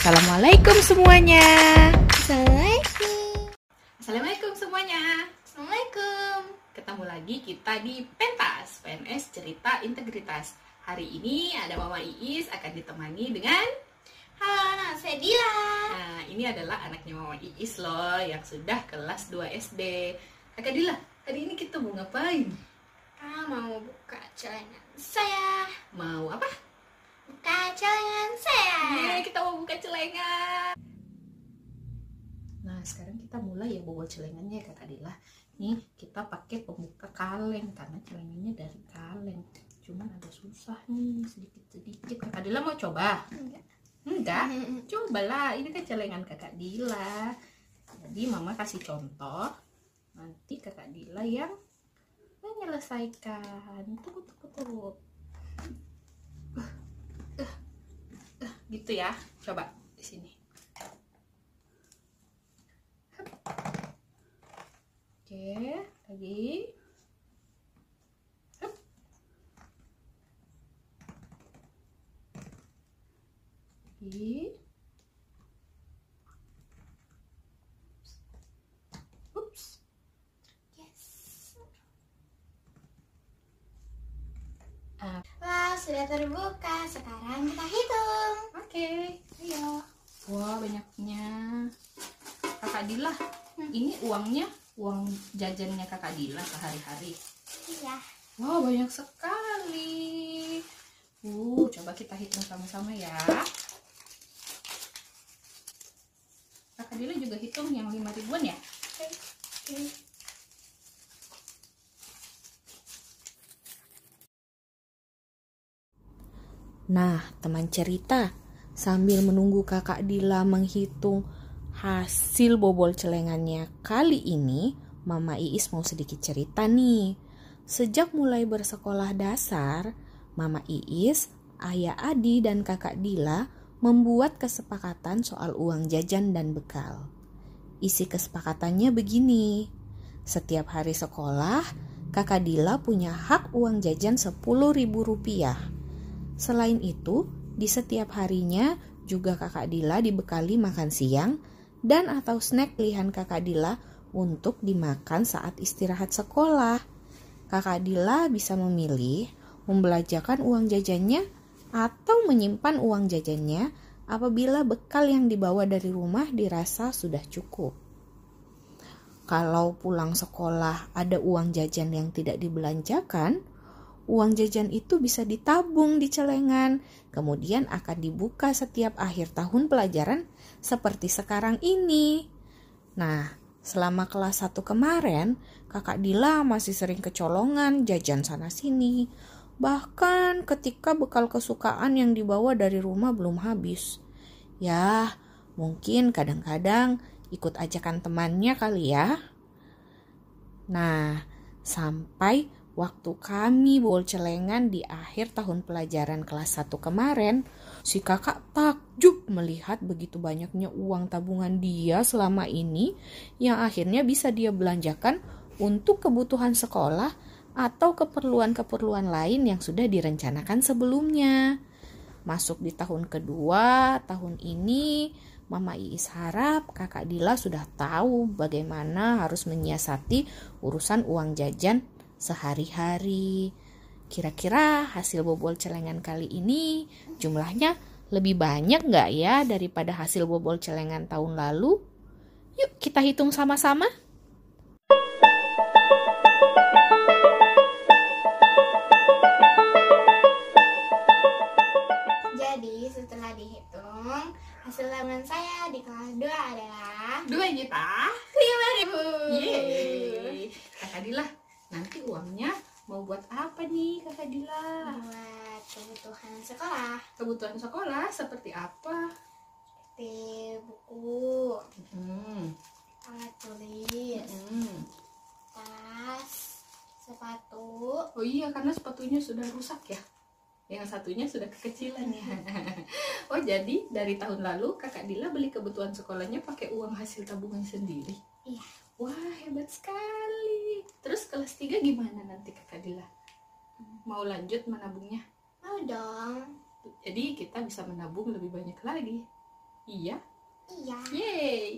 Assalamualaikum semuanya. Assalamualaikum. Assalamualaikum semuanya. Assalamualaikum. Ketemu lagi kita di Pentas, PNS Cerita Integritas. Hari ini ada Mama Iis akan ditemani dengan Halo, nama saya Dila. Nah, ini adalah anaknya Mama Iis loh yang sudah kelas 2 SD. Kakak Dila, hari ini kita mau ngapain? Ah, mau buka celengan saya. Mau apa? Celengan. Nah, sekarang kita mulai ya bawa celengannya Kakak Dila. Nih, kita pakai pembuka kaleng karena celengannya dari kaleng. Cuman agak susah nih, sedikit-sedikit. Kakak Dila mau coba? Enggak. Enggak? Cobalah, ini kan celengan Kakak Dila. Jadi Mama kasih contoh. Nanti Kakak Dila yang menyelesaikan. Tunggu, tunggu, tunggu. Uh, uh, uh, gitu ya. Coba di sini. Hup. Oke, lagi. Hup. Lagi. Ups. Yes. Ah. Wah, sudah terbuka. Sekarang kita hitung. Oke. Ayo. Wah, banyaknya. Kakak Dila, ini uangnya uang jajannya Kakak Dila sehari-hari. Iya. Wah, banyak sekali. Uh, coba kita hitung sama-sama ya. Kakak Dila juga hitung yang 5 ribuan ya? Oke. Nah, teman cerita, sambil menunggu kakak Dila menghitung hasil bobol celengannya kali ini, Mama Iis mau sedikit cerita nih. Sejak mulai bersekolah dasar, Mama Iis, Ayah Adi, dan kakak Dila membuat kesepakatan soal uang jajan dan bekal. Isi kesepakatannya begini. Setiap hari sekolah, kakak Dila punya hak uang jajan Rp10.000 rupiah. Selain itu, di setiap harinya juga kakak Dila dibekali makan siang dan atau snack pilihan kakak Dila untuk dimakan saat istirahat sekolah. Kakak Dila bisa memilih membelanjakan uang jajannya atau menyimpan uang jajannya apabila bekal yang dibawa dari rumah dirasa sudah cukup. Kalau pulang sekolah ada uang jajan yang tidak dibelanjakan, uang jajan itu bisa ditabung di celengan, kemudian akan dibuka setiap akhir tahun pelajaran seperti sekarang ini. Nah, selama kelas 1 kemarin, kakak Dila masih sering kecolongan jajan sana sini. Bahkan ketika bekal kesukaan yang dibawa dari rumah belum habis. Ya, mungkin kadang-kadang ikut ajakan temannya kali ya. Nah, sampai Waktu kami bol celengan di akhir tahun pelajaran kelas 1 kemarin, si kakak takjub melihat begitu banyaknya uang tabungan dia selama ini yang akhirnya bisa dia belanjakan untuk kebutuhan sekolah atau keperluan-keperluan lain yang sudah direncanakan sebelumnya. Masuk di tahun kedua, tahun ini, Mama Iis harap kakak Dila sudah tahu bagaimana harus menyiasati urusan uang jajan sehari-hari. Kira-kira hasil bobol celengan kali ini jumlahnya lebih banyak nggak ya daripada hasil bobol celengan tahun lalu? Yuk kita hitung sama-sama. Mau buat apa nih Kakak Dila? Buat kebutuhan sekolah. Kebutuhan sekolah seperti apa? Seperti buku, Hmm. alat tulis, Hmm. tas, sepatu, Oh iya, karena sepatunya sudah rusak ya. Yang satunya sudah kekecilan ya. oh jadi dari tahun lalu kakak Dila beli kebutuhan sekolahnya pakai uang hasil tabungan sendiri. Iya. Wah hebat sekali. Terus kelas 3 gimana nanti kakak Dila? Mau lanjut menabungnya? Mau dong. Jadi kita bisa menabung lebih banyak lagi. Iya. Iya. Yeay.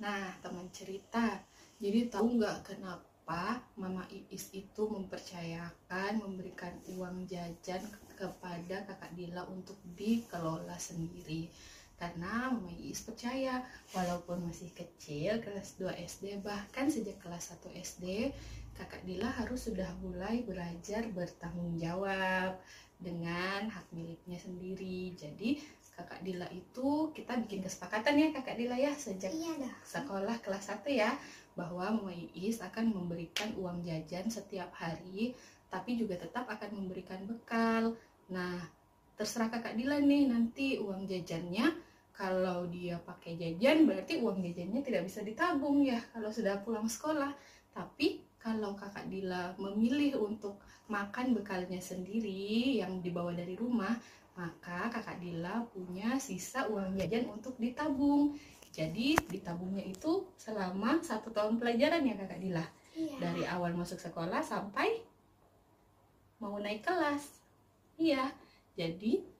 Nah, teman cerita. Jadi tahu nggak kenapa Mama Iis itu mempercayakan memberikan uang jajan kepada kakak Dila untuk dikelola sendiri. Karena Mama Iis percaya walaupun masih kecil kelas 2 SD bahkan sejak kelas 1 SD kakak Dila harus sudah mulai belajar bertanggung jawab dengan hak miliknya sendiri. Jadi kakak Dila itu kita bikin kesepakatan ya kakak Dila ya sejak Iya dah. sekolah kelas 1 ya bahwa Mama Iis akan memberikan uang jajan setiap hari tapi juga tetap akan memberikan bekal. Nah, terserah kakak Dila nih nanti uang jajannya kalau dia pakai jajan berarti uang jajannya tidak bisa ditabung ya kalau sudah pulang sekolah. Tapi kalau kakak Dila memilih untuk makan bekalnya sendiri yang dibawa dari rumah, maka kakak Dila punya sisa uang jajan untuk ditabung. Jadi ditabungnya itu selama satu tahun pelajaran ya kakak Dila. Iya. Dari awal masuk sekolah sampai mau naik kelas. Iya, jadi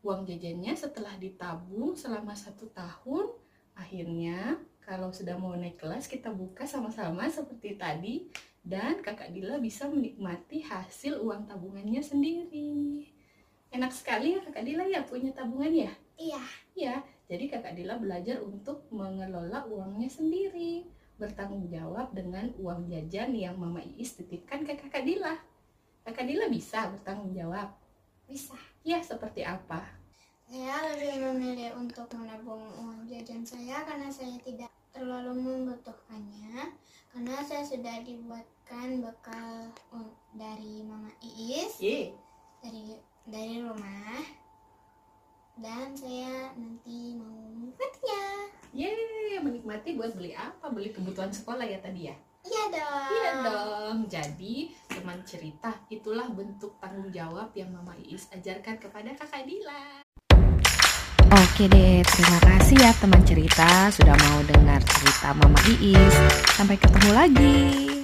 uang jajannya setelah ditabung selama satu tahun, akhirnya kalau sudah mau naik kelas kita buka sama-sama seperti tadi dan kakak Dila bisa menikmati hasil uang tabungannya sendiri. Enak sekali ya kakak Dila ya punya tabungan ya? Iya. Ya, jadi kakak Dila belajar untuk mengelola uangnya sendiri, bertanggung jawab dengan uang jajan yang Mama Iis titipkan ke kakak Dila. Kakak Dila bisa bertanggung jawab. Bisa. Ya, seperti apa? Saya lebih memilih untuk menabung uang jajan saya karena saya tidak terlalu membutuhkannya. Karena saya sudah dibuatkan bekal dari Mama Iis Ye, dari dari rumah dan saya nanti mau menikmatinya. ye, menikmati buat beli apa? Beli kebutuhan sekolah ya tadi ya? Iya dong. Iya dong. Jadi, teman cerita, itulah bentuk tanggung jawab yang Mama Iis ajarkan kepada kakak Dila. Oke deh, terima kasih ya teman cerita sudah mau dengar cerita Mama Iis. Sampai ketemu lagi.